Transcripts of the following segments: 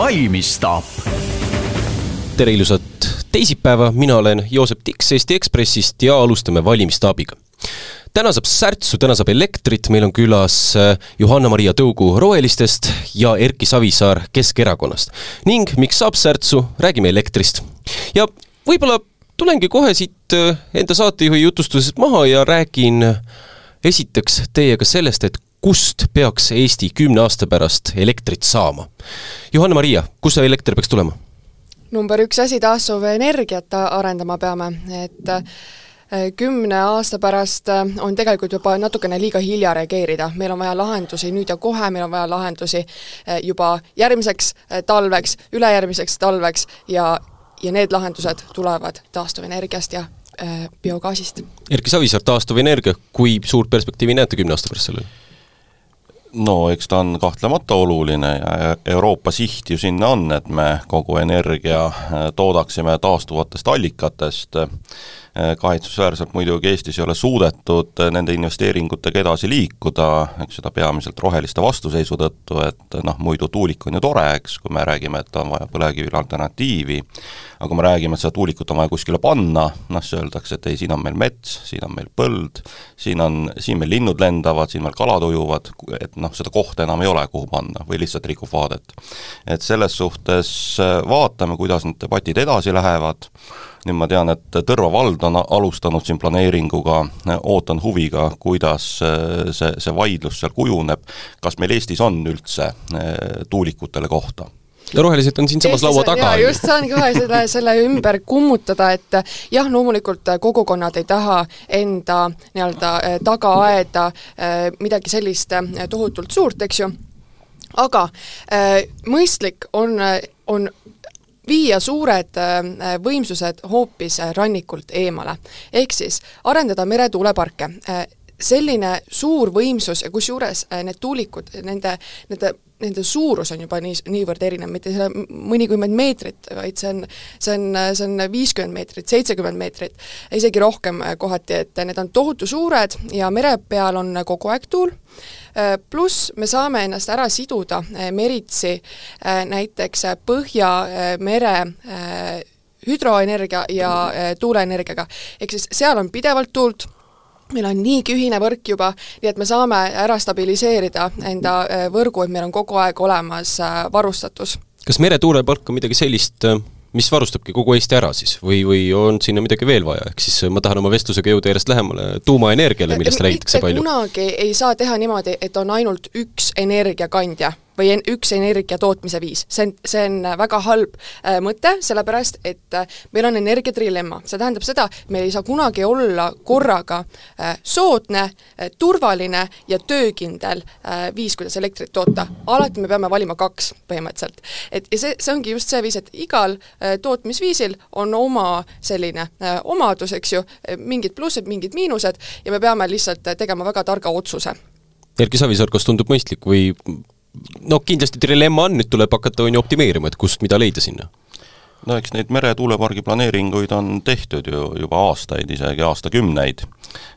valmistab. tere ilusat teisipäeva, mina olen Joosep Tiks Eesti Ekspressist ja alustame valimistaabiga täna saab särtsu, täna saab elektrit, meil on külas äh, Johanna-Maria Tõugu Rohelistest ja Erki Savisaar Keskerakonnast. ning miks saab särtsu, räägime elektrist. ja võib-olla tulengi kohe siit äh, enda saatejuhi jutustusest maha ja räägin äh, esiteks teiega sellest, et kust peaks Eesti kümne aasta pärast elektrit saama. Johanna-Maria, kust see elekter peaks tulema? number üks asi, taastuvenergiat arendama peame, et Äh, kümne aasta pärast äh, on tegelikult juba natukene liiga hilja reageerida, meil on vaja lahendusi nüüd ja kohe, meil on vaja lahendusi äh, juba järgmiseks talveks, ülejärgmiseks talveks ja, ja need lahendused tulevad taastuvenergiast ja biogaasist. Erki Savisaar, taastuvenergia, kui suurt perspektiivi näete kümne aasta pärast sellele? No eks ta on kahtlemata oluline ja Euroopa siht ju sinna on, et me kogu energia äh, toodaksime taastuvatest allikatest, kahetsusväärselt muidugi Eestis ei ole suudetud äh, nende investeeringutega edasi liikuda, eks seda peamiselt roheliste vastuseisu tõttu, et noh, muidu tuulik on ju tore, eks, kui me räägime, et on vaja põlevkivile alternatiivi, aga kui me räägime, et seda tuulikut on vaja kuskile panna, noh siis öeldakse, et ei, siin on meil mets, siin on meil põld, siin on, siin meil linnud lendavad, siin meil kalad ujuvad, et noh, seda kohta enam ei ole, kuhu panna või lihtsalt rikub vaadet. et selles suhtes äh, vaatame, kuidas need debatid edasi lähevad, nüüd ma tean, et Tõrva vald on alustanud siin planeeringuga, ootan huviga, kuidas äh, see, see vaidlus seal kujuneb, kas meil Eestis on üldse äh, tuulikutele kohta? Ja rohelised on siinsamas laua taga. just saangi kohe selle, selle ümber kummutada, et jah, loomulikult kogukonnad ei taha enda nii-öelda tagaaeda midagi sellist tohutult suurt, eks ju, aga mõistlik on, on viia suured võimsused hoopis rannikult eemale. ehk siis arendada meretuuleparke selline suur võimsus ja kusjuures need tuulikud, nende, nende nende suurus on juba nii, niivõrd erinev, mitte see mõnikümmend meetrit, vaid see on, see on, see on viiskümmend meetrit, seitsekümmend meetrit, isegi rohkem kohati, et need on tohutu suured ja mere peal on kogu aeg tuul, pluss me saame ennast ära siduda meritsi näiteks Põhjamere hüdroenergia ja tuuleenergiaga. ehk siis seal on pidevalt tuult, meil on niigi ühine võrk juba, nii et me saame ära stabiliseerida enda äh, võrgu, et meil on kogu aeg olemas äh, varustatus. kas meretuulepark on midagi sellist, äh, mis varustabki kogu Eesti ära siis või, või on sinna midagi veel vaja, ehk siis ma tahan oma vestlusega jõuda järjest lähemale tuumaenergiale, millest räägitakse palju? kunagi ei saa teha niimoodi, et on ainult üks energiakandja või en-, üks energia tootmise viis. see on, see on väga halb äh, mõte, sellepärast et äh, meil on energiatrilemma, see tähendab seda, meil ei saa kunagi olla korraga äh, soodne äh,, turvaline ja töökindel äh, viis, kuidas elektrit toota. alati me peame valima kaks põhimõtteliselt. et ja see, see ongi just see viis, et igal äh, tootmisviisil on oma selline äh, omadus, eks ju, mingid plussid, mingid miinused ja me peame lihtsalt tegema väga targa otsuse Erki Savisaar, kas tundub mõistlik või no kindlasti trilemma on, nüüd tuleb hakata, on ju, optimeerima, et kust mida leida sinna no eks neid meretuulepargi planeeringuid on tehtud ju juba aastaid, isegi aastakümneid.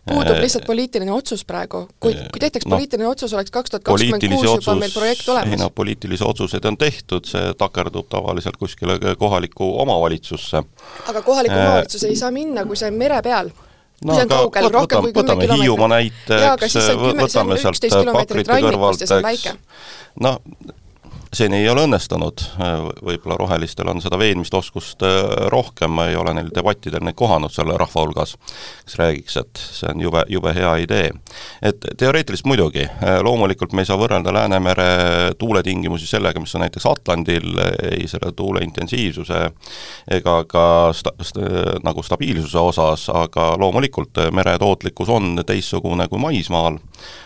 puudub lihtsalt poliitiline otsus praegu, kui, kui tehtaks no, poliitiline otsus, oleks kaks tuhat kakskümmend kuus juba meil projekt olemas. ei no poliitilisi otsuseid on tehtud, see takerdub tavaliselt kuskile kohalikku omavalitsusse. aga kohalik omavalitsus ei saa minna, kui see on mere peal no aga kaugel, võtame, võtame Hiiumaa näiteks, võtame sealt Pakrite kõrvalt, eks, no seni ei ole õnnestunud, võib-olla rohelistel on seda veenmistoskust äh, rohkem, ma ei ole neil debattidel neid kohanud seal rahva hulgas, kes räägiks, et see on jube, jube hea idee. et teoreetiliselt muidugi, äh, loomulikult me ei saa võrrelda Läänemere tuuletingimusi sellega, mis on näiteks Atlandil, ei selle tuule intensiivsuse ega ka sta-, sta, nagu stabiilsuse osas, aga loomulikult äh, mere tootlikkus on teistsugune kui maismaal,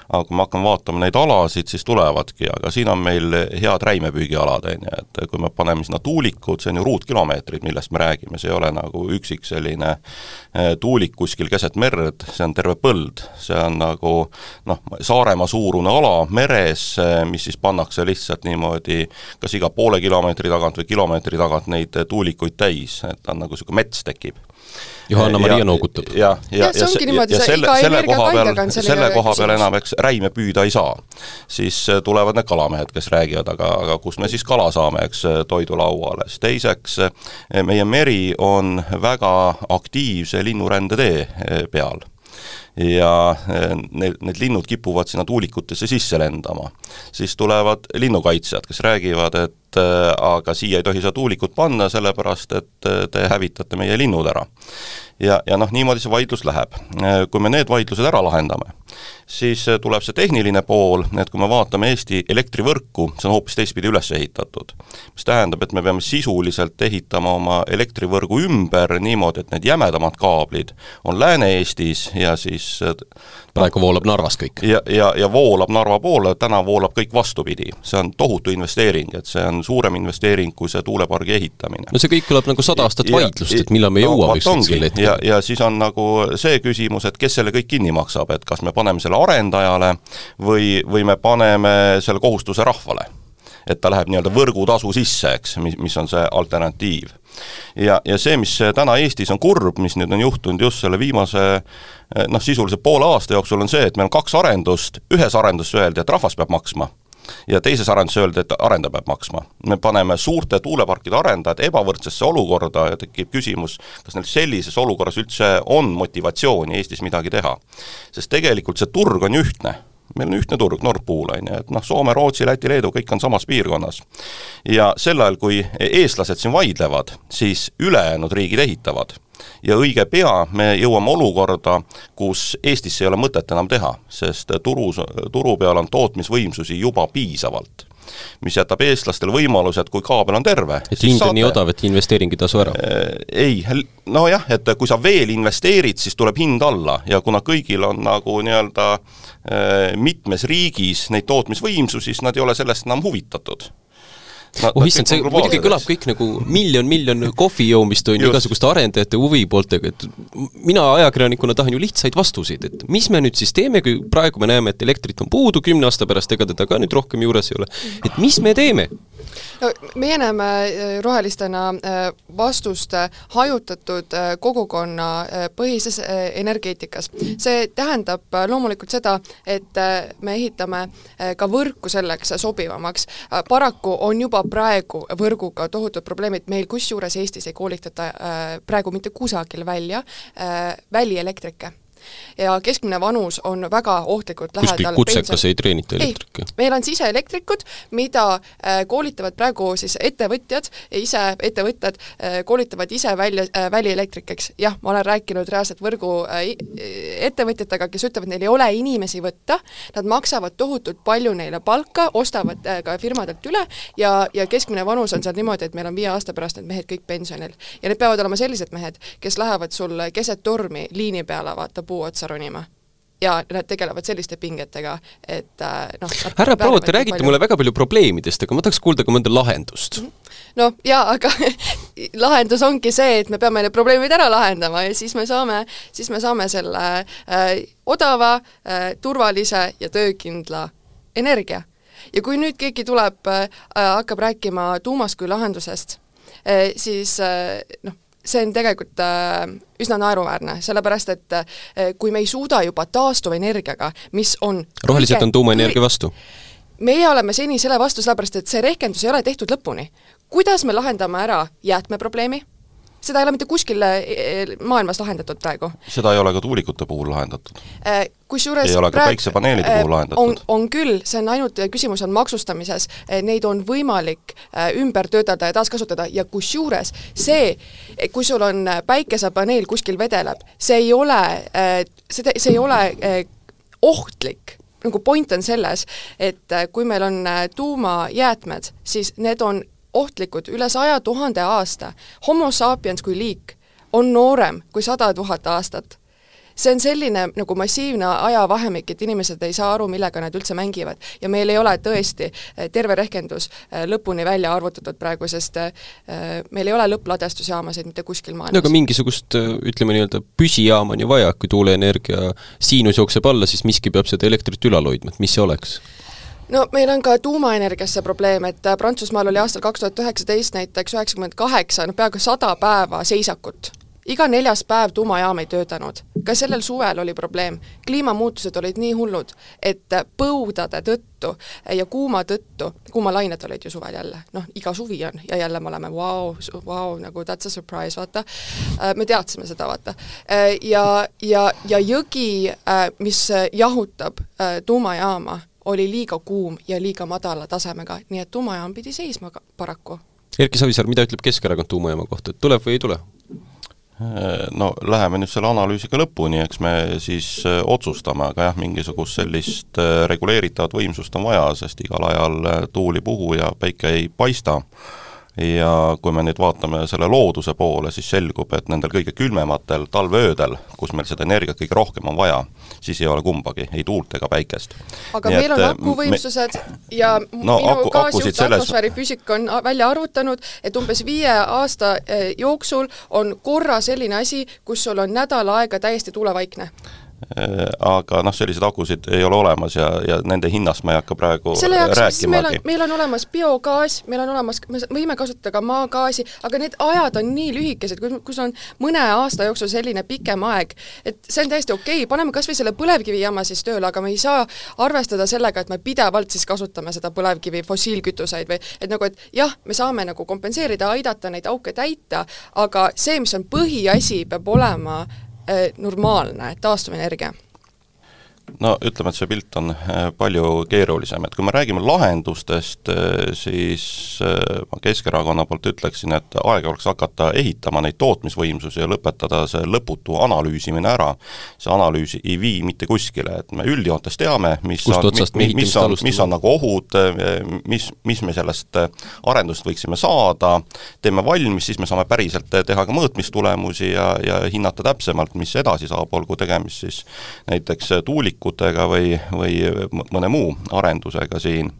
aga kui me hakkame vaatama neid alasid, siis tulevadki, aga siin on meil head räimepüügialad, on ju, et kui me paneme sinna tuulikud, see on ju ruutkilomeetrid, millest me räägime, see ei ole nagu üksik selline eh, tuulik kuskil keset merd, see on terve põld. see on nagu noh, Saaremaa suurune ala meres, eh, mis siis pannakse lihtsalt niimoodi kas iga poole kilomeetri tagant või kilomeetri tagant neid tuulikuid täis, et ta on nagu niisugune mets tekib Johanna-Maria noogutab. ja, ja, ja, ja, ja, ja selle, selle koha peal, selle koha peal enam eks räime püüda ei saa. siis äh, tulevad need kalamehed, kes räägivad, aga, aga kust me siis kala saame, eks, äh, toidulauale, siis teiseks meie meri on väga aktiivse linnurändetee peal ja need, need linnud kipuvad sinna tuulikutesse sisse lendama. siis tulevad linnukaitsjad, kes räägivad, et äh, aga siia ei tohi seda tuulikut panna, sellepärast et äh, te hävitate meie linnud ära. Ja, ja noh, niimoodi see vaidlus läheb. kui me need vaidlused ära lahendame, siis tuleb see tehniline pool, et kui me vaatame Eesti elektrivõrku, see on hoopis teistpidi üles ehitatud. mis tähendab, et me peame sisuliselt ehitama oma elektrivõrgu ümber niimoodi, et need jämedamad kaablid on Lääne-Eestis ja siis praegu voolab Narvas kõik. ja, ja, ja voolab Narva poole, täna voolab kõik vastupidi. see on tohutu investeering, et see on suurem investeering kui see tuulepargi ehitamine. no see kõik kõlab nagu sada aastat vaidlust, et millal me no, jõuame ükskord selle hetkel. Ja, ja siis on nagu see küsimus, et kes selle kõik kinni maksab, et kas me paneme selle arendajale või, või me paneme selle kohustuse rahvale. Et ta läheb nii-öelda võrgutasu sisse, eks, mis, mis on see alternatiiv. ja, ja see, mis täna Eestis on kurb, mis nüüd on juhtunud just selle viimase noh, sisuliselt poole aasta jooksul, on see, et meil on kaks arendust, ühes arenduses öeldi, et rahvas peab maksma, ja teises arenduses öeldi, et arendaja peab maksma. me paneme suurte tuuleparkide arendajad ebavõrdsesse olukorda ja tekib küsimus, kas neil sellises olukorras üldse on motivatsiooni Eestis midagi teha. sest tegelikult see turg on ju ühtne meil on ühtne turg, Nord Pool on ju, et noh, Soome, Rootsi, Läti, Leedu, kõik on samas piirkonnas. ja sel ajal, kui eestlased siin vaidlevad, siis ülejäänud riigid ehitavad. Ja õige pea me jõuame olukorda, kus Eestisse ei ole mõtet enam teha, sest turus, turu peal on tootmisvõimsusi juba piisavalt mis jätab eestlastele võimaluse, et kui kaabel on terve et hind on nii odav, et investeering ei tasu ära? Äh, ei, nojah, et kui sa veel investeerid, siis tuleb hind alla ja kuna kõigil on nagu nii-öelda äh, mitmes riigis neid tootmisvõimsusi, siis nad ei ole sellest enam huvitatud oh issand, see muidugi kõlab kõik nagu miljon-miljon kohvi joomist on ju igasuguste arendajate huvipooltega, et mina ajakirjanikuna tahan ju lihtsaid vastuseid, et mis me nüüd siis teeme, kui praegu me näeme, et elektrit on puudu, kümne aasta pärast ega teda ka nüüd rohkem juures ei ole, et mis me teeme? no meie näeme äh, rohelistena äh, vastust äh, hajutatud kogukonna põhises energeetikas. see tähendab loomulikult seda, et me ehitame ka võrku selleks sobivamaks. paraku on juba praegu võrguga tohutud probleemid, meil kusjuures Eestis ei koolitata praegu mitte kusagil välja välielektrikke ja keskmine vanus on väga ohtlikult lähedal kuskil kutsekas ei treenita elektrikke? meil on siseelektrikud, mida äh, koolitavad praegu siis ettevõtjad, ise ettevõtted äh, koolitavad ise välja äh, välielektrikeks. jah, ma olen rääkinud reaalselt võrgu ettevõtjatega, kes ütlevad, neil ei ole inimesi võtta, nad maksavad tohutult palju neile palka, ostavad ka firmadelt üle ja, ja keskmine vanus on seal niimoodi, et meil on viie aasta pärast need mehed kõik pensionil. ja need peavad olema sellised mehed, kes lähevad sul keset tormi liini peale, vaata, puu otsa ronima ja nad tegelevad selliste pingetega, et äh, noh härra Prood, te räägite palju... mulle väga palju probleemidest, aga ma tahaks kuulda ka mõnda lahendust. Noh jaa, aga lahendus ongi see, et me peame need probleemid ära lahendama ja siis me saame, siis me saame selle äh, odava äh,, turvalise ja töökindla energia. ja kui nüüd keegi tuleb äh,, hakkab rääkima tuumast kui lahendusest äh,, siis äh, noh, see on tegelikult äh, üsna naeruväärne, sellepärast et äh, kui me ei suuda juba taastuvenergiaga, mis on rohelised on tuumaenergia vastu? meie oleme seni selle vastu, sellepärast et see rehkendus ei ole tehtud lõpuni. kuidas me lahendame ära jäätmeprobleemi, seda ei ole mitte kuskil eh, eh, maailmas lahendatud praegu. seda ei ole ka tuulikute puhul lahendatud? Äh, kusjuures ei ole ka päiksepaneelide puhul äh, lahendatud? on, on küll, see on ainult, küsimus on maksustamises, neid on võimalik äh, ümber töötada ja taaskasutada ja kusjuures see, kui sul on päikesepaneel kuskil vedeleb, see ei ole, see, see ei ole ohtlik nagu point on selles, et kui meil on tuumajäätmed, siis need on ohtlikud üle saja tuhande aasta. Homo sapiens kui liik on noorem kui sada tuhat aastat. see on selline nagu massiivne ajavahemik, et inimesed ei saa aru, millega nad üldse mängivad. ja meil ei ole tõesti eh, terve rehkendus eh, lõpuni välja arvutatud praegu, sest eh, meil ei ole lõppladestusjaamasid mitte kuskil maailmas. no aga mingisugust ütleme nii-öelda püsijaama on ju vaja, kui tuuleenergia siinus jookseb alla, siis miski peab seda elektrit ülal hoidma, et mis see oleks? No meil on ka tuumaenergiasse probleem, et äh, Prantsusmaal oli aastal kaks tuhat üheksateist näiteks üheksakümmend kaheksa, noh peaaegu sada päeva seisakut iga neljas päev tuumajaam ei töötanud. ka sellel suvel oli probleem. kliimamuutused olid nii hullud, et põudade tõttu ja kuuma tõttu, kuumalained olid ju suvel jälle, noh, iga suvi on ja jälle me oleme vau wow,, vau wow,, nagu that's a surprise, vaata. Äh, me teadsime seda, vaata. Äh, ja, ja, ja jõgi, äh, mis jahutab tuumajaama, oli liiga kuum ja liiga madala tasemega, nii et tuumajaam pidi seisma paraku. Erki Savisaar, mida ütleb Keskerakond tuumajaama kohta, et tuleb või ei tule? no läheme nüüd selle analüüsiga lõpuni, eks me siis äh, otsustame, aga jah, mingisugust sellist äh, reguleeritavat võimsust on vaja, sest igal ajal äh, tuul ei puhu ja päike ei paista ja kui me nüüd vaatame selle looduse poole, siis selgub, et nendel kõige külmematel talveöödel, kus meil seda energiat kõige rohkem on vaja, siis ei ole kumbagi, ei tuult ega päikest. aga Nii meil et, on akuvõimsused me... ja no, minu aku, kaasjuht selles... atmosfäärifüüsik on välja arvutanud, et umbes viie aasta eh, jooksul on korra selline asi, kus sul on nädal aega täiesti tuulevaikne Äh, aga noh, selliseid akusid ei ole olemas ja, ja nende hinnast ma ei hakka praegu selle jaoks, rääkimagi. meil on, meil on olemas biogaas, meil on olemas, me võime kasutada ka maagaasi, aga need ajad on nii lühikesed, kus on mõne aasta jooksul selline pikem aeg, et see on täiesti okei okay., paneme kas või selle põlevkivijaama siis tööle, aga me ei saa arvestada sellega, et me pidevalt siis kasutame seda põlevkivi fossiilkütuseid või et nagu, et jah, me saame nagu kompenseerida, aidata neid auke täita, aga see, mis on põhiasi, peab olema Äh, normaalne taastuvenergia no ütleme, et see pilt on äh, palju keerulisem, et kui me räägime lahendustest, äh, siis äh, ma Keskerakonna poolt ütleksin, et aeg oleks hakata ehitama neid tootmisvõimsusi ja lõpetada see lõputu analüüsimine ära. see analüüs ei vii mitte kuskile, et me üldjoontes teame, mis Kust on, mis, mis on, mis on nagu ohud, mis, mis me sellest arendust võiksime saada, teeme valmis, siis me saame päriselt teha ka mõõtmistulemusi ja, ja hinnata täpsemalt, mis edasi saab, olgu tegemist siis näiteks tuulik-, valikutega või, või mõne muu arendusega siin.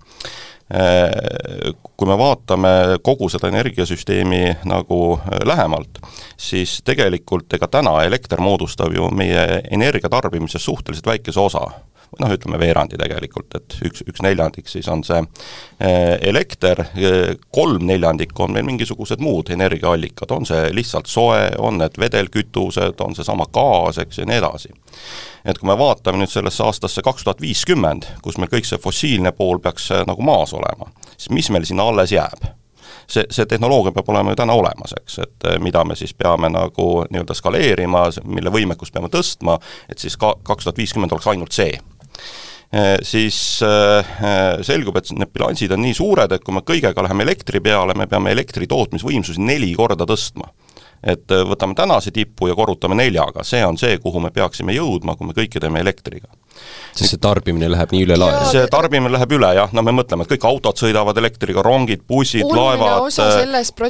Kui me vaatame kogu seda energiasüsteemi nagu lähemalt, siis tegelikult ega täna elekter moodustab ju meie energiatarbimisest suhteliselt väikese osa noh, ütleme veerandi tegelikult, et üks, üks neljandik siis on see eh, elekter, eh, kolm neljandikku on meil mingisugused muud energiaallikad, on see lihtsalt soe, on need vedelkütused, on seesama gaas, eks, ja nii edasi. et kui me vaatame nüüd sellesse aastasse kaks tuhat viiskümmend, kus meil kõik see fossiilne pool peaks eh, nagu maas olema, siis mis meil sinna alles jääb? see, see tehnoloogia peab olema ju täna olemas, eks, et mida me siis peame nagu nii-öelda skaleerima, mille võimekust peame tõstma, et siis ka kaks tuhat viiskümmend oleks ainult see siis eh, selgub, et need bilansid on nii suured, et kui me kõigega läheme elektri peale, me peame elektri tootmisvõimsusi neli korda tõstma et võtame tänase tipu ja korrutame neljaga, see on see, kuhu me peaksime jõudma, kui me kõike teeme elektriga. Sest see tarbimine läheb nii üle lae? see tarbimine läheb üle jah, no me mõtleme, et kõik autod sõidavad elektriga, rongid, bussid, laevad,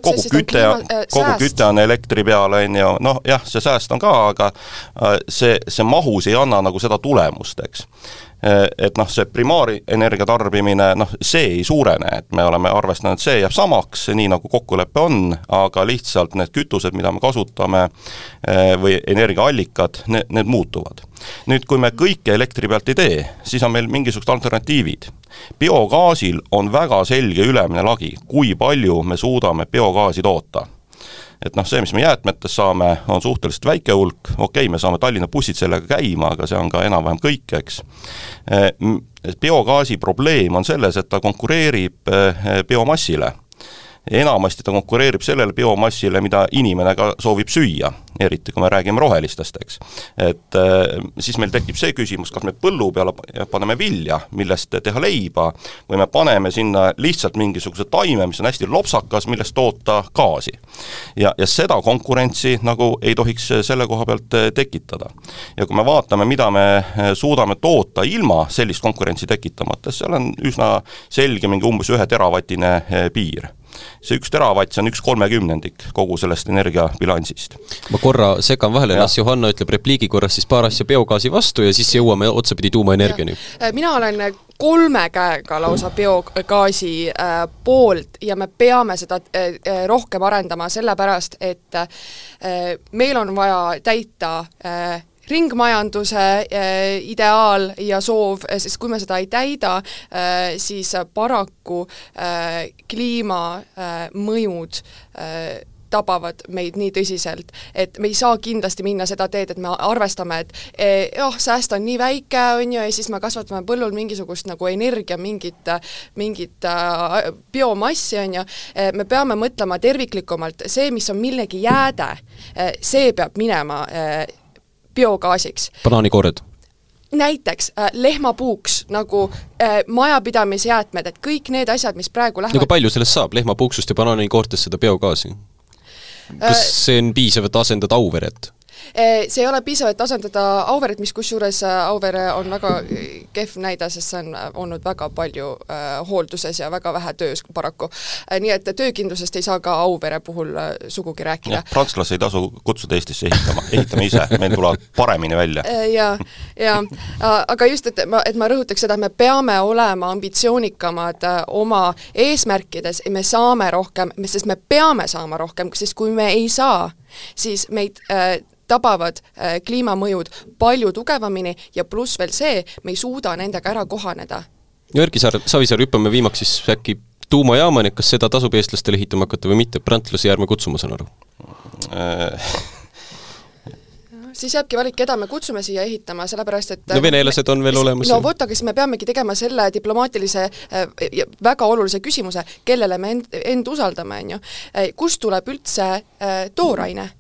kogu küte, äh, kogu küte on elektri peal, on ju, noh jah, see sääst on ka, aga see, see mahus ei anna nagu seda tulemust, eks et noh, see primaarenergia tarbimine, noh, see ei suurene, et me oleme arvestanud, see jääb samaks, nii nagu kokkulepe on, aga lihtsalt need kütused, mida me kasutame, või energiaallikad, need, need muutuvad. Nüüd, kui me kõike elektri pealt ei tee, siis on meil mingisugused alternatiivid. biogaasil on väga selge ülemine lagi, kui palju me suudame biogaasi toota et noh, see, mis me jäätmetest saame, on suhteliselt väike hulk, okei okay,, me saame Tallinna bussid sellega käima, aga see on ka enam-vähem kõik, eks. Eh, biogaasi probleem on selles, et ta konkureerib eh, biomassile enamasti ta konkureerib sellele biomassile, mida inimene ka soovib süüa, eriti kui me räägime rohelistest, eks. et äh, siis meil tekib see küsimus, kas me põllu peale paneme vilja, millest teha leiba, või me paneme sinna lihtsalt mingisuguse taime, mis on hästi lopsakas, millest toota gaasi. ja, ja seda konkurentsi nagu ei tohiks selle koha pealt äh, tekitada. ja kui me vaatame, mida me äh, suudame toota ilma sellist konkurentsi tekitamata, seal on üsna selge mingi umbes ühe teravatine piir see üks teravatt, see on üks kolmekümnendik kogu sellest energiabilansist. ma korra segan vahele, las Johanna ütleb repliigi korras siis paar asja biogaasi vastu ja siis jõuame otsapidi tuumaenergiani. Äh, mina olen kolme käega lausa biogaasi äh, poolt ja me peame seda äh, äh rohkem arendama, sellepärast et äh, meil on vaja täita äh, ringmajanduse äh, ideaal ja soov, sest kui me seda ei täida, äh, siis paraku kliimamõjud tabavad meid nii tõsiselt, et me ei saa kindlasti minna seda teed, et me arvestame, et eh, eh,, sääst on nii väike, on ju, ja siis me kasvatame põllul mingisugust nagu energia, mingit, mingit äh, biomassi, on ju, eh, me peame mõtlema terviklikumalt, see, mis on millegi jääde, eh, see peab minema äh, biogaasiks. banaanikored näiteks äh, lehmapuuks nagu äh, majapidamisjäätmed, et kõik need asjad, mis praegu lähevad no aga palju sellest saab, lehmapuuksust ja banaanikoortest seda biogaasi? kas äh, see on piisav, et asendada Auveret? Eh, see ei ole piisav, et asendada Auveret, mis kusjuures äh, Auvere on väga kehv näide, sest see on äh, olnud väga palju äh, hoolduses ja väga vähe töös paraku. nii et töökindlusest ei saa ka Auvere puhul sugugi rääkida. prantslasi ei tasu kutsuda Eestisse ehitama, ehitame ise, meil tulevad paremini välja. ja, ja aga just, et ma, et ma rõhutaks seda, et me peame olema ambitsioonikamad oma eesmärkides, me saame rohkem, sest me peame saama rohkem, sest kui me ei saa, siis meid äh, tabavad äh, kliimamõjud palju tugevamini ja pluss veel see, me ei suuda nendega ära kohaneda. no Erki Saar, Savisaar, hüppame viimaks siis äkki tuumajaamani, kas seda tasub eestlastele ehitama hakata või mitte, prantlasi ärme kutsu, ma saan aru äh. siis jääbki valik, keda me kutsume siia ehitama, sellepärast et no venelased on veel olemas. no vot, aga siis me peamegi tegema selle diplomaatilise äh, väga olulise küsimuse, kellele me end, end usaldame, on ju. kust tuleb üldse tooraine?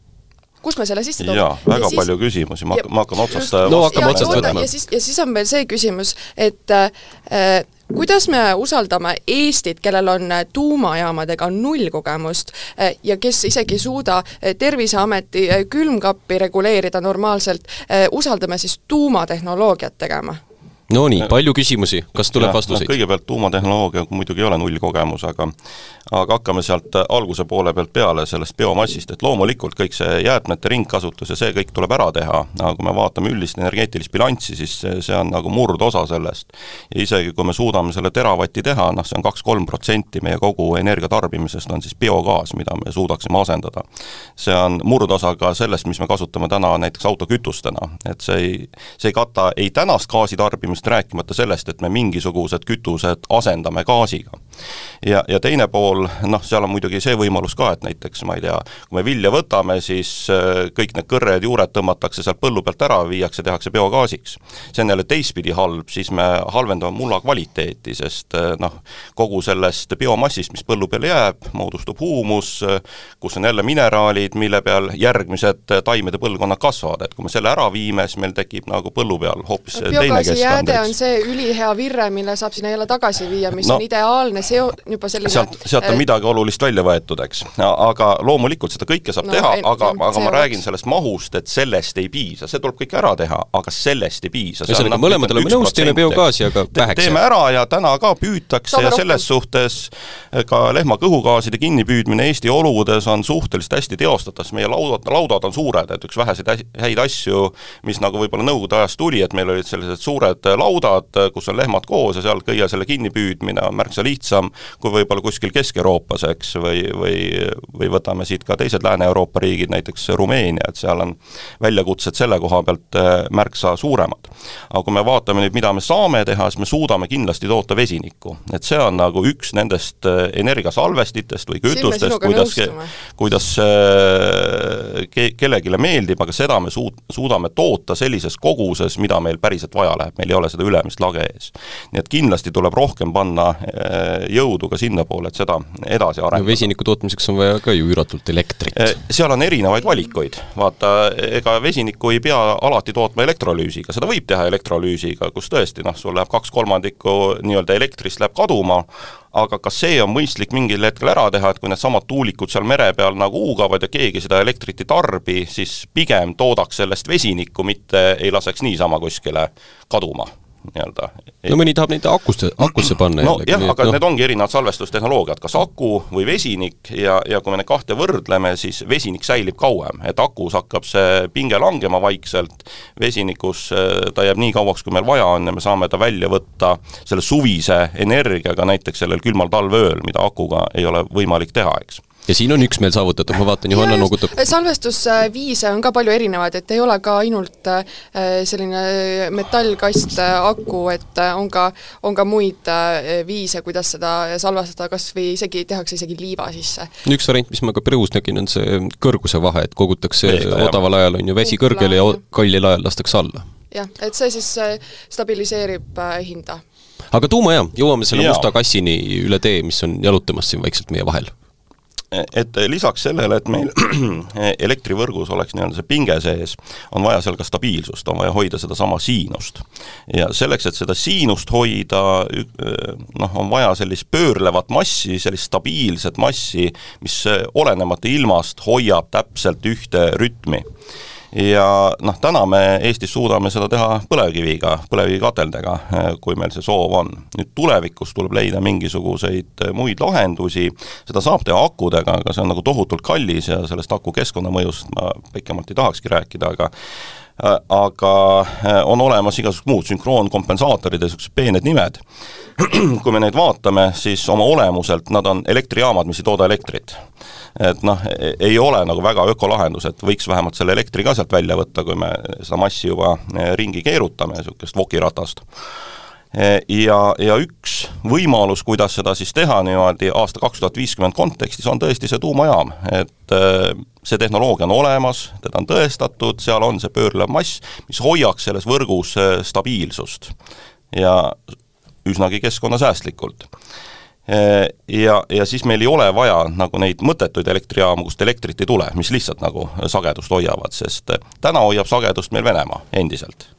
Kust me selle sisse toome? jaa, väga ja siis, palju küsimusi, ma hakkan, ma hakkan otsast no hakkame otsast võtma. ja siis, ja siis on veel see küsimus, et äh, kuidas me usaldame Eestit, kellel on äh, tuumajaamadega null kogemust äh, ja kes isegi ei suuda äh, Terviseameti külmkappi reguleerida normaalselt, usaldame siis tuumatehnoloogiat tegema? Nonii, palju küsimusi, kas tuleb ja, vastuseid no,? kõigepealt tuumatehnoloogia muidugi ei ole nullkogemus, aga aga hakkame sealt alguse poole pealt peale, sellest biomassist, et loomulikult kõik see jäätmete ringkasutus ja see kõik tuleb ära teha, aga kui me vaatame üldist energeetilist bilanssi, siis see, see on nagu murdosa sellest. ja isegi, kui me suudame selle teravati teha, noh, see on kaks-kolm protsenti meie kogu energiatarbimisest on siis biogaas, mida me suudaksime asendada. see on murdosa ka sellest, mis me kasutame täna näiteks autokütustena, et see ei, see ei kata ei tänast gaasitarbimist, kütustest, rääkimata sellest, et me mingisugused kütused asendame gaasiga. ja, ja teine pool, noh, seal on muidugi see võimalus ka, et näiteks ma ei tea, kui me vilja võtame, siis äh, kõik need kõrred, juured tõmmatakse sealt põllu pealt ära, viiakse, tehakse biogaasiks. see on jälle teistpidi halb, siis me halvendame mulla kvaliteeti, sest äh, noh, kogu sellest biomassist, mis põllu peale jääb, moodustub huumus, äh, kus on jälle mineraalid, mille peal järgmised taimede põlvkonnad kasvavad, et kui me selle ära viime, siis meil tekib nagu põllu peal hoopis teine keskkond jääde on see ülihea virre, mille saab sinna jälle tagasi viia, mis no, on ideaalne seo-, juba selline sealt, sealt on äh, midagi olulist välja võetud, eks. aga loomulikult seda kõike saab no, teha, aga, aga ma räägin sellest mahust, et sellest ei piisa, see tuleb kõik ära teha, aga sellest ei piisa. ühesõnaga, mõlemad oleme nõus, teeme biogaasi, aga väheks. teeme ära ja täna ka püütakse Saame ja rohkem. selles suhtes ka lehma kõhugaaside kinnipüüdmine Eesti oludes on suhteliselt hästi teostatav, sest meie laudad, laudad on suured, et üks väheseid häid asju, mis nagu võib-olla Nõukogude ajast tuli, et meil olid sellised suured laudad, kus on lehmad koos ja seal kõige selle kinnipüüdmine on märksa lihtsam kui võib-olla kuskil Kesk-Euroopas, eks, või, või või võtame siit ka teised Lääne-Euroopa riigid, näiteks Rumeenia, et seal on väljakutsed selle koha pealt äh, märksa suuremad. aga kui me vaatame nüüd, mida me saame teha, siis me suudame kindlasti toota vesinikku. et see on nagu üks nendest äh, energiasalvestitest või kütustest, kuidas, kuidas äh, ke-, kellelegi meeldib, aga seda me suut-, suudame toota sellises koguses, mida meil päriselt vaja läheb, meil ei ole seda ülemist lage ees. nii et kindlasti tuleb rohkem panna äh, jõudu ka sinnapoole, et seda edasi arendada no,. vesiniku tootmiseks on vaja ka ju üüratult elektrit. Äh, seal on erinevaid valikuid, vaata, ega vesinikku ei pea alati tootma elektrolüüsiga, seda võib teha elektrolüüsiga, kus tõesti noh, sul läheb kaks kolmandikku nii-öelda elektrist läheb kaduma, aga kas see on mõistlik mingil hetkel ära teha, et kui needsamad tuulikud seal mere peal nagu huugavad ja keegi seda elektrit ei tarbi, siis pigem toodaks sellest vesinikku, mitte ei laseks niisama kuskile kaduma nii-öelda. no mõni tahab neid akusse, akusse panna no jällegi, jah, aga no. need ongi erinevad salvestustehnoloogiad, kas aku või vesinik ja, ja kui me neid kahte võrdleme, siis vesinik säilib kauem, et akus hakkab see pinge langema vaikselt, vesinikus äh, ta jääb nii kauaks, kui meil vaja on ja me saame ta välja võtta selle suvise energiaga näiteks sellel külmal talveööl, mida akuga ei ole võimalik teha, eks ja siin on üksmeel saavutatud, ma vaatan, Johanna noogutab. salvestusviise on ka palju erinevaid, et ei ole ka ainult äh, selline metallkast äh, aku, et äh, on ka, on ka muid viise, kuidas seda salvestada, kas või isegi tehakse isegi liiva sisse. üks variant, mis ma ka Perus nägin, on see kõrguse vahe, et kogutakse odaval ajal on ju vesi kõrgele ja kallil ajal lastakse alla. jah, et see siis stabiliseerib hinda aga tuumajaam, jõuame selle ja. musta kassini üle tee, mis on jalutamas siin vaikselt meie vahel et lisaks sellele, et meil elektrivõrgus oleks nii-öelda see pinge sees, on vaja seal ka stabiilsust, on vaja hoida sedasama siinust. ja selleks, et seda siinust hoida, noh, on vaja sellist pöörlevat massi, sellist stabiilset massi, mis olenemata ilmast hoiab täpselt ühte rütmi ja noh, täna me Eestis suudame seda teha põlevkiviga, põlevkivikateldega, kui meil see soov on. nüüd tulevikus tuleb leida mingisuguseid muid lahendusi, seda saab teha akudega, aga see on nagu tohutult kallis ja sellest aku keskkonnamõjust ma pikemalt ei tahakski rääkida, aga aga on olemas igasugused muud sünkroonkompensaatorid ja niisugused peened nimed. kui me neid vaatame, siis oma olemuselt nad on elektrijaamad, mis ei tooda elektrit et noh, ei ole nagu väga ökolahendus, et võiks vähemalt selle elektri ka sealt välja võtta, kui me seda massi juba eh, ringi keerutame, niisugust vokiratast ja, ja üks võimalus, kuidas seda siis teha niimoodi aasta kaks tuhat viiskümmend kontekstis, on tõesti see tuumajaam, et eh, see tehnoloogia on olemas, teda on tõestatud, seal on see pöörlev mass, mis hoiaks selles võrgus stabiilsust ja üsnagi keskkonnasäästlikult ja, ja siis meil ei ole vaja nagu neid mõttetuid elektrijaamu, kust elektrit ei tule, mis lihtsalt nagu sagedust hoiavad, sest täna hoiab sagedust meil Venemaa endiselt.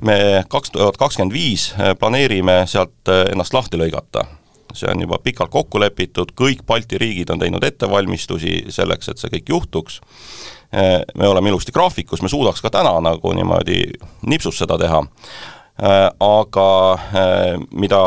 Me kaks tuhat kakskümmend viis äh, planeerime sealt ennast lahti lõigata. see on juba pikalt kokku lepitud, kõik Balti riigid on teinud ettevalmistusi selleks, et see kõik juhtuks, me oleme ilusti graafikus, me suudaks ka täna nagu niimoodi nipsus seda teha, aga mida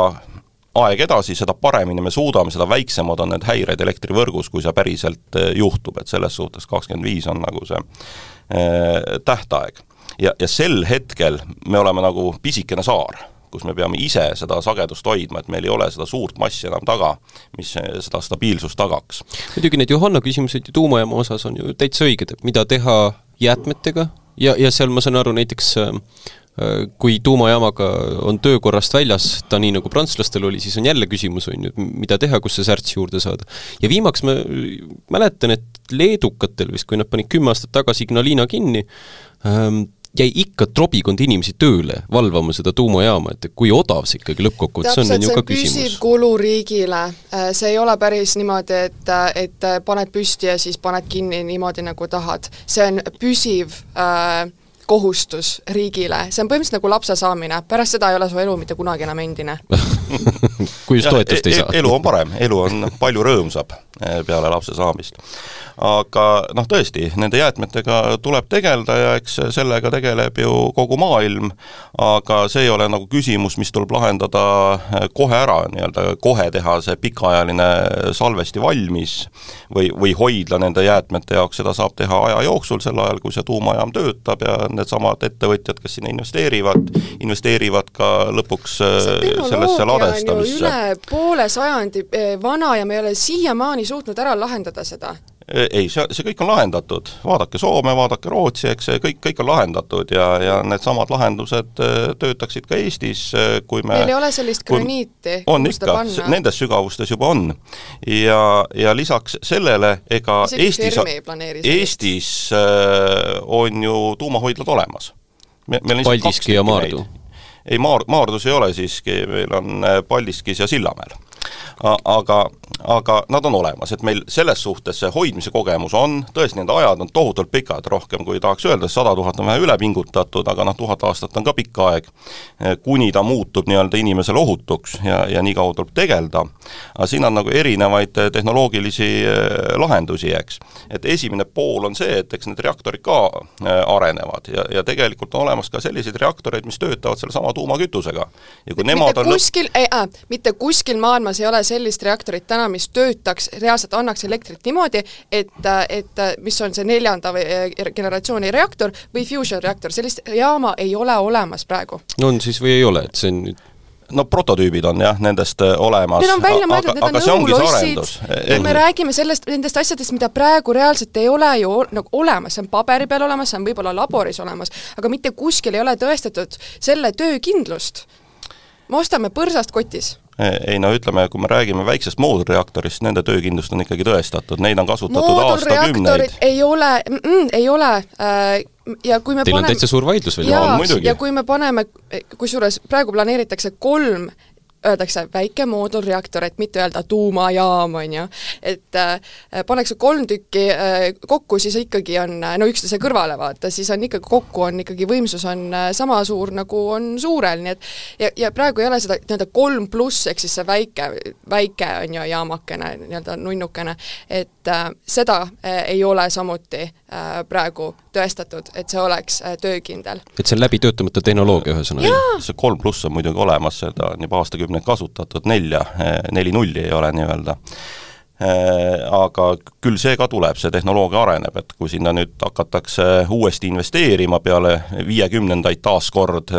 aeg edasi, seda paremini me suudame, seda väiksemad on need häired elektrivõrgus, kui see päriselt juhtub, et selles suhtes kakskümmend viis on nagu see äh, tähtaeg. Ja, ja sel hetkel me oleme nagu pisikene saar, kus me peame ise seda sagedust hoidma, et meil ei ole seda suurt massi enam taga, mis seda stabiilsust tagaks. muidugi need Johanna küsimused ju tuumajaama osas on ju täitsa õiged, et mida teha jäätmetega ja, ja seal ma saan aru näiteks äh, kui tuumajaamaga on töökorrast väljas, ta nii nagu prantslastel oli, siis on jälle küsimus, on ju, mida teha, kus see särts juurde saada. ja viimaks ma mäletan, et leedukatel vist, kui nad panid kümme aastat tagasi Ignalina kinni ähm,, jäi ikka trobikond inimesi tööle valvama seda tuumajaama, et kui odav see ikkagi lõppkokkuvõttes on, on ju ka küsimus. püsiv kulu riigile, äh, see ei ole päris niimoodi, et, et paned püsti ja siis paned kinni niimoodi, nagu tahad. see on püsiv äh, kohustus riigile, see on põhimõtteliselt nagu lapse saamine, pärast seda ei ole su elu mitte kunagi enam endine kui just toetust ei e-, saa. elu on parem, elu on palju rõõmsam peale lapse saamist aga noh, tõesti, nende jäätmetega tuleb tegeleda ja eks sellega tegeleb ju kogu maailm, aga see ei ole nagu küsimus, mis tuleb lahendada eh, kohe ära, nii-öelda kohe teha see pikaajaline salvesti valmis või, või hoidla nende jäätmete jaoks, seda saab teha aja jooksul, sel ajal, kui see tuumajaam töötab ja needsamad ettevõtjad, kes sinna investeerivad, investeerivad ka lõpuks eh, sellesse ladestamisse. üle poole sajandi eh, vana ja me ei ole siiamaani suutnud ära lahendada seda? Ei, see, see kõik on lahendatud, vaadake Soome, vaadake Rootsi, eks see kõik, kõik on lahendatud ja, ja needsamad lahendused äh, töötaksid ka Eestis, äh, kui me meil ei ole sellist graniiti, on ikka, nendes sügavustes juba on. ja, ja lisaks sellele, ega Isegi Eestis, Eestis äh, on ju tuumahoidlad olemas. Paldiski ja Maardu? ei, Maar-, Maardus ei ole siiski, meil on Paldiskis ja Sillamäel. Aga, aga nad on olemas, et meil selles suhtes see hoidmise kogemus on, tõesti, nende ajad on tohutult pikad, rohkem kui tahaks öelda, sada tuhat on vähe üle pingutatud, aga noh, tuhat aastat on ka pikk aeg, kuni ta muutub nii-öelda inimesele ohutuks ja, ja nii kaua tuleb tegeleda. aga siin on nagu erinevaid tehnoloogilisi eh, lahendusi, eks. et esimene pool on see, et eks need reaktorid ka eh, arenevad ja, ja tegelikult on olemas ka selliseid reaktoreid, mis töötavad sellesama tuumakütusega. ja kui nemad mitte on kuskil lõpp..., ei äh,, mitte kuskil maailmas ei ole sellist reaktorit täna, mis töötaks, reaalselt annaks elektrit niimoodi, et, et mis on see neljanda eh, generatsiooni reaktor või fusion reaktor, sellist jaama ei ole olemas praegu. on siis või ei ole, et see on nüüd no prototüübid on jah, nendest äh, olemas. Need on välja mõeldud, need on õhulossid, me räägime sellest, nendest asjadest, mida praegu reaalselt ei ole ju nagu olemas, see on paberi peal olemas, see on võib-olla laboris olemas, aga mitte kuskil ei ole tõestatud selle töökindlust. me ostame põrsast kotis ei no ütleme, kui me räägime väiksest moodulreaktorist, nende töökindlust on ikkagi tõestatud, neid on kasutatud aastakümneid. ei ole mm,, ei ole äh, ja kui me Teil paneme, on täitsa suur vaidlus veel. jaa, ja kui me paneme, kusjuures praegu planeeritakse kolm öeldakse väike moodulreaktor, et mitte öelda tuumajaam, on ju, et äh, pannakse kolm tükki äh, kokku, siis ikkagi on no üksteise kõrvale vaata, siis on ikkagi kokku on ikkagi võimsus on äh, sama suur, nagu on suurel, nii et ja, ja praegu ei ole seda nii-öelda kolm pluss, ehk siis see väike, väike on ju jaamakene, nii-öelda nunnukene, et äh, seda äh, ei ole samuti äh, praegu tõestatud, et see oleks äh, töökindel. et see on läbi töötamata tehnoloogia ühesõnaga? see kolm pluss on muidugi olemas, seda on juba aastakümneid aastakümneid kasutatud, nelja, neli nulli ei ole nii-öelda aga küll see ka tuleb, see tehnoloogia areneb, et kui sinna nüüd hakatakse uuesti investeerima peale viiekümnendaid taaskord,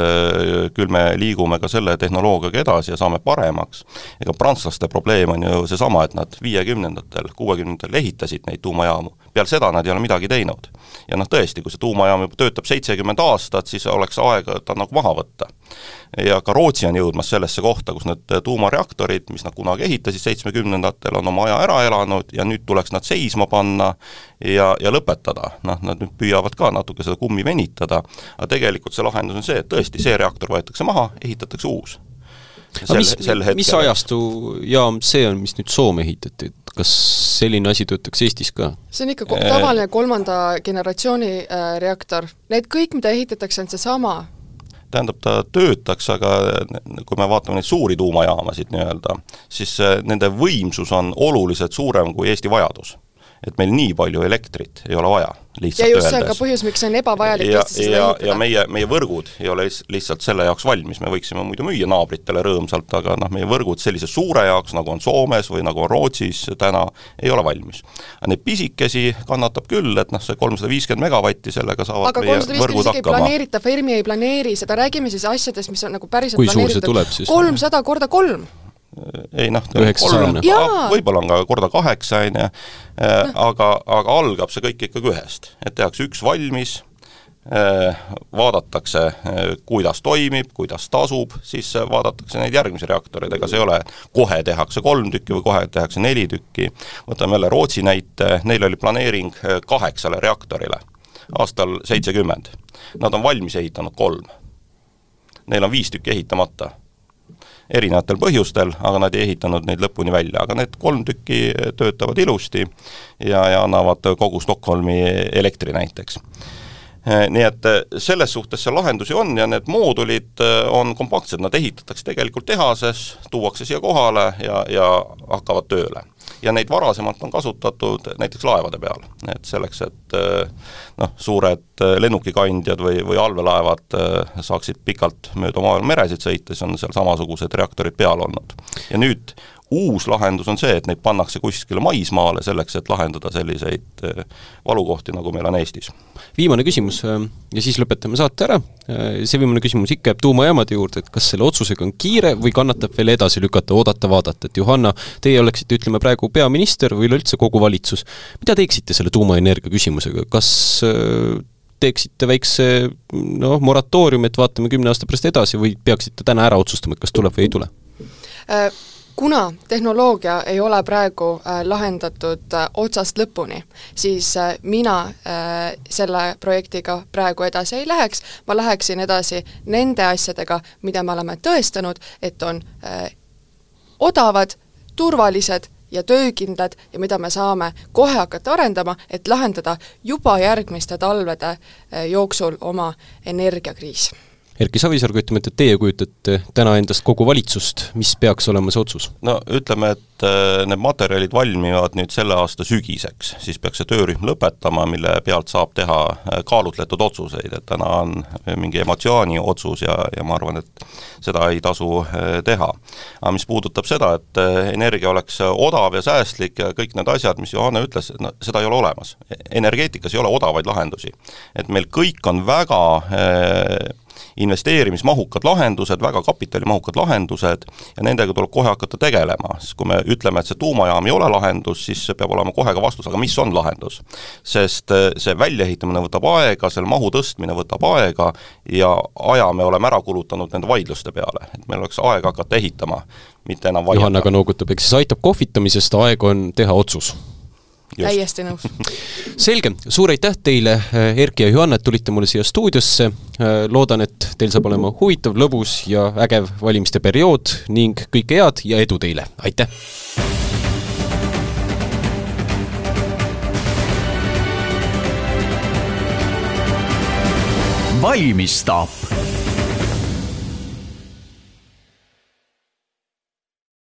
küll me liigume ka selle tehnoloogiaga edasi ja saame paremaks. ega prantslaste probleem on ju seesama, et nad viiekümnendatel, kuuekümnendatel ehitasid neid tuumajaamu, peale seda nad ei ole midagi teinud. ja noh, tõesti, kui see tuumajaam juba töötab seitsekümmend aastat, siis oleks aega ta nagu maha võtta ja ka Rootsi on jõudmas sellesse kohta, kus need tuumareaktorid, mis nad kunagi ehitasid seitsmekümnendatel, on oma aja ära elanud ja nüüd tuleks nad seisma panna ja, ja lõpetada. noh, nad nüüd püüavad ka natuke seda kummi venitada, aga tegelikult see lahendus on see, et tõesti, see reaktor võetakse maha, ehitatakse uus aga mis, mis ajastu jaam see on, mis nüüd Soome ehitati, et kas selline asi töötaks Eestis ka? see on ikka tavaline kolmanda generatsiooni äh, reaktor, need kõik, mida ehitatakse, on seesama tähendab, ta töötaks, aga kui me vaatame neid suuri tuumajaamasid nii-öelda, siis äh, nende võimsus on oluliselt suurem kui Eesti vajadus. Et meil nii palju elektrit ei ole vaja lihtsalt ja just see on ka põhjus, miks see on ebavajalik ja, Eestisse seda ehitada. ja meie, meie võrgud ei ole lihtsalt selle jaoks valmis, me võiksime muidu müüa naabritele rõõmsalt, aga noh, meie võrgud sellise suure jaoks, nagu on Soomes või nagu on Rootsis täna, ei ole valmis. Neid pisikesi kannatab küll, et noh, see kolmsada viiskümmend megavatti, sellega saavad aga meie võrgud hakkama. planeerita, Fermi ei planeeri seda, räägime siis asjadest, mis on nagu päriselt kui siis? kolmsada korda kolm ei noh, võib-olla on ka korda kaheksa, on ju, äh, aga, aga algab see kõik ikkagi ühest, et tehakse üks valmis, äh, vaadatakse, äh, kuidas toimib, kuidas tasub, siis vaadatakse neid järgmisi reaktoreid, ega see ei ole kohe tehakse kolm tükki või kohe tehakse neli tükki, võtame jälle Rootsi näite, neil oli planeering kaheksale reaktorile aastal seitsekümmend. Nad on valmis ehitanud kolm. Neil on viis tükki ehitamata erinevatel põhjustel, aga nad ei ehitanud neid lõpuni välja, aga need kolm tükki töötavad ilusti ja, ja annavad kogu Stockholmi elektri näiteks nii et selles suhtes seal lahendusi on ja need moodulid on kompaktsed, nad ehitatakse tegelikult tehases, tuuakse siia kohale ja, ja hakkavad tööle. Ja neid varasemalt on kasutatud näiteks laevade peal, et selleks, et eh, noh, suured eh, lennukikandjad või, või allveelaevad eh, saaksid pikalt mööda maailma meresid sõita, siis on seal samasugused reaktorid peal olnud. ja nüüd uus lahendus on see, et neid pannakse kuskile maismaale selleks, et lahendada selliseid äh, valukohti, nagu meil on Eestis. viimane küsimus äh, ja siis lõpetame saate ära. Äh, see viimane küsimus ikka jääb tuumajaamade juurde, et kas selle otsusega on kiire või kannatab veel edasi lükata, oodata-vaadata, et Johanna, teie oleksite, ütleme praegu peaminister või üleüldse kogu valitsus, mida teeksite selle tuumaenergia küsimusega, kas teeksite väikse noh, moratooriumi, et vaatame kümne aasta pärast edasi või peaksite täna ära otsustama, et kas tuleb või ei tule äh,? Kuna tehnoloogia ei ole praegu äh, lahendatud äh, otsast lõpuni, siis äh, mina selle projektiga praegu edasi ei läheks, ma läheksin edasi nende asjadega, mida me oleme tõestanud, et on odavad, turvalised ja töökindlad ja mida me saame kohe hakata arendama, et lahendada juba järgmiste talvede jooksul oma energiakriis Erki Savisaar, kui ütleme, et teie kujutate täna endast kogu valitsust, mis peaks olema see otsus? no ütleme, et äh, need materjalid valmivad nüüd selle aasta sügiseks, siis peaks see töörühm lõpetama, mille pealt saab teha äh, kaalutletud otsuseid, et täna on mingi emotsiooni otsus ja, ja ma arvan, et seda ei tasu äh, teha. aga mis puudutab seda, et energia oleks odav ja säästlik ja kõik need asjad, mis Johanna ütles, no seda ei ole olemas. energeetikas ei ole odavaid lahendusi. et meil kõik on väga investeerimismahukad lahendused, väga kapitalimahukad lahendused ja nendega tuleb kohe hakata tegelema, sest kui me ütleme, et see tuumajaam ei ole lahendus, siis peab olema kohe ka vastus, aga mis on lahendus? sest äh, see väljaehitamine võtab aega, selle mahu tõstmine võtab aega ja aja me oleme ära kulutanud nende vaidluste peale, et meil oleks aega hakata ehitama, mitte enam vaielda. Johanna ka noogutab, eks siis aitab kohvitamisest, aeg on teha otsus täiesti nõus. selge, suur aitäh teile, Erki ja Johanna, et tulite mulle siia stuudiosse. loodan, et teil saab olema huvitav, lõbus ja ägev valimiste periood ning kõike head ja edu teile, aitäh! valmistab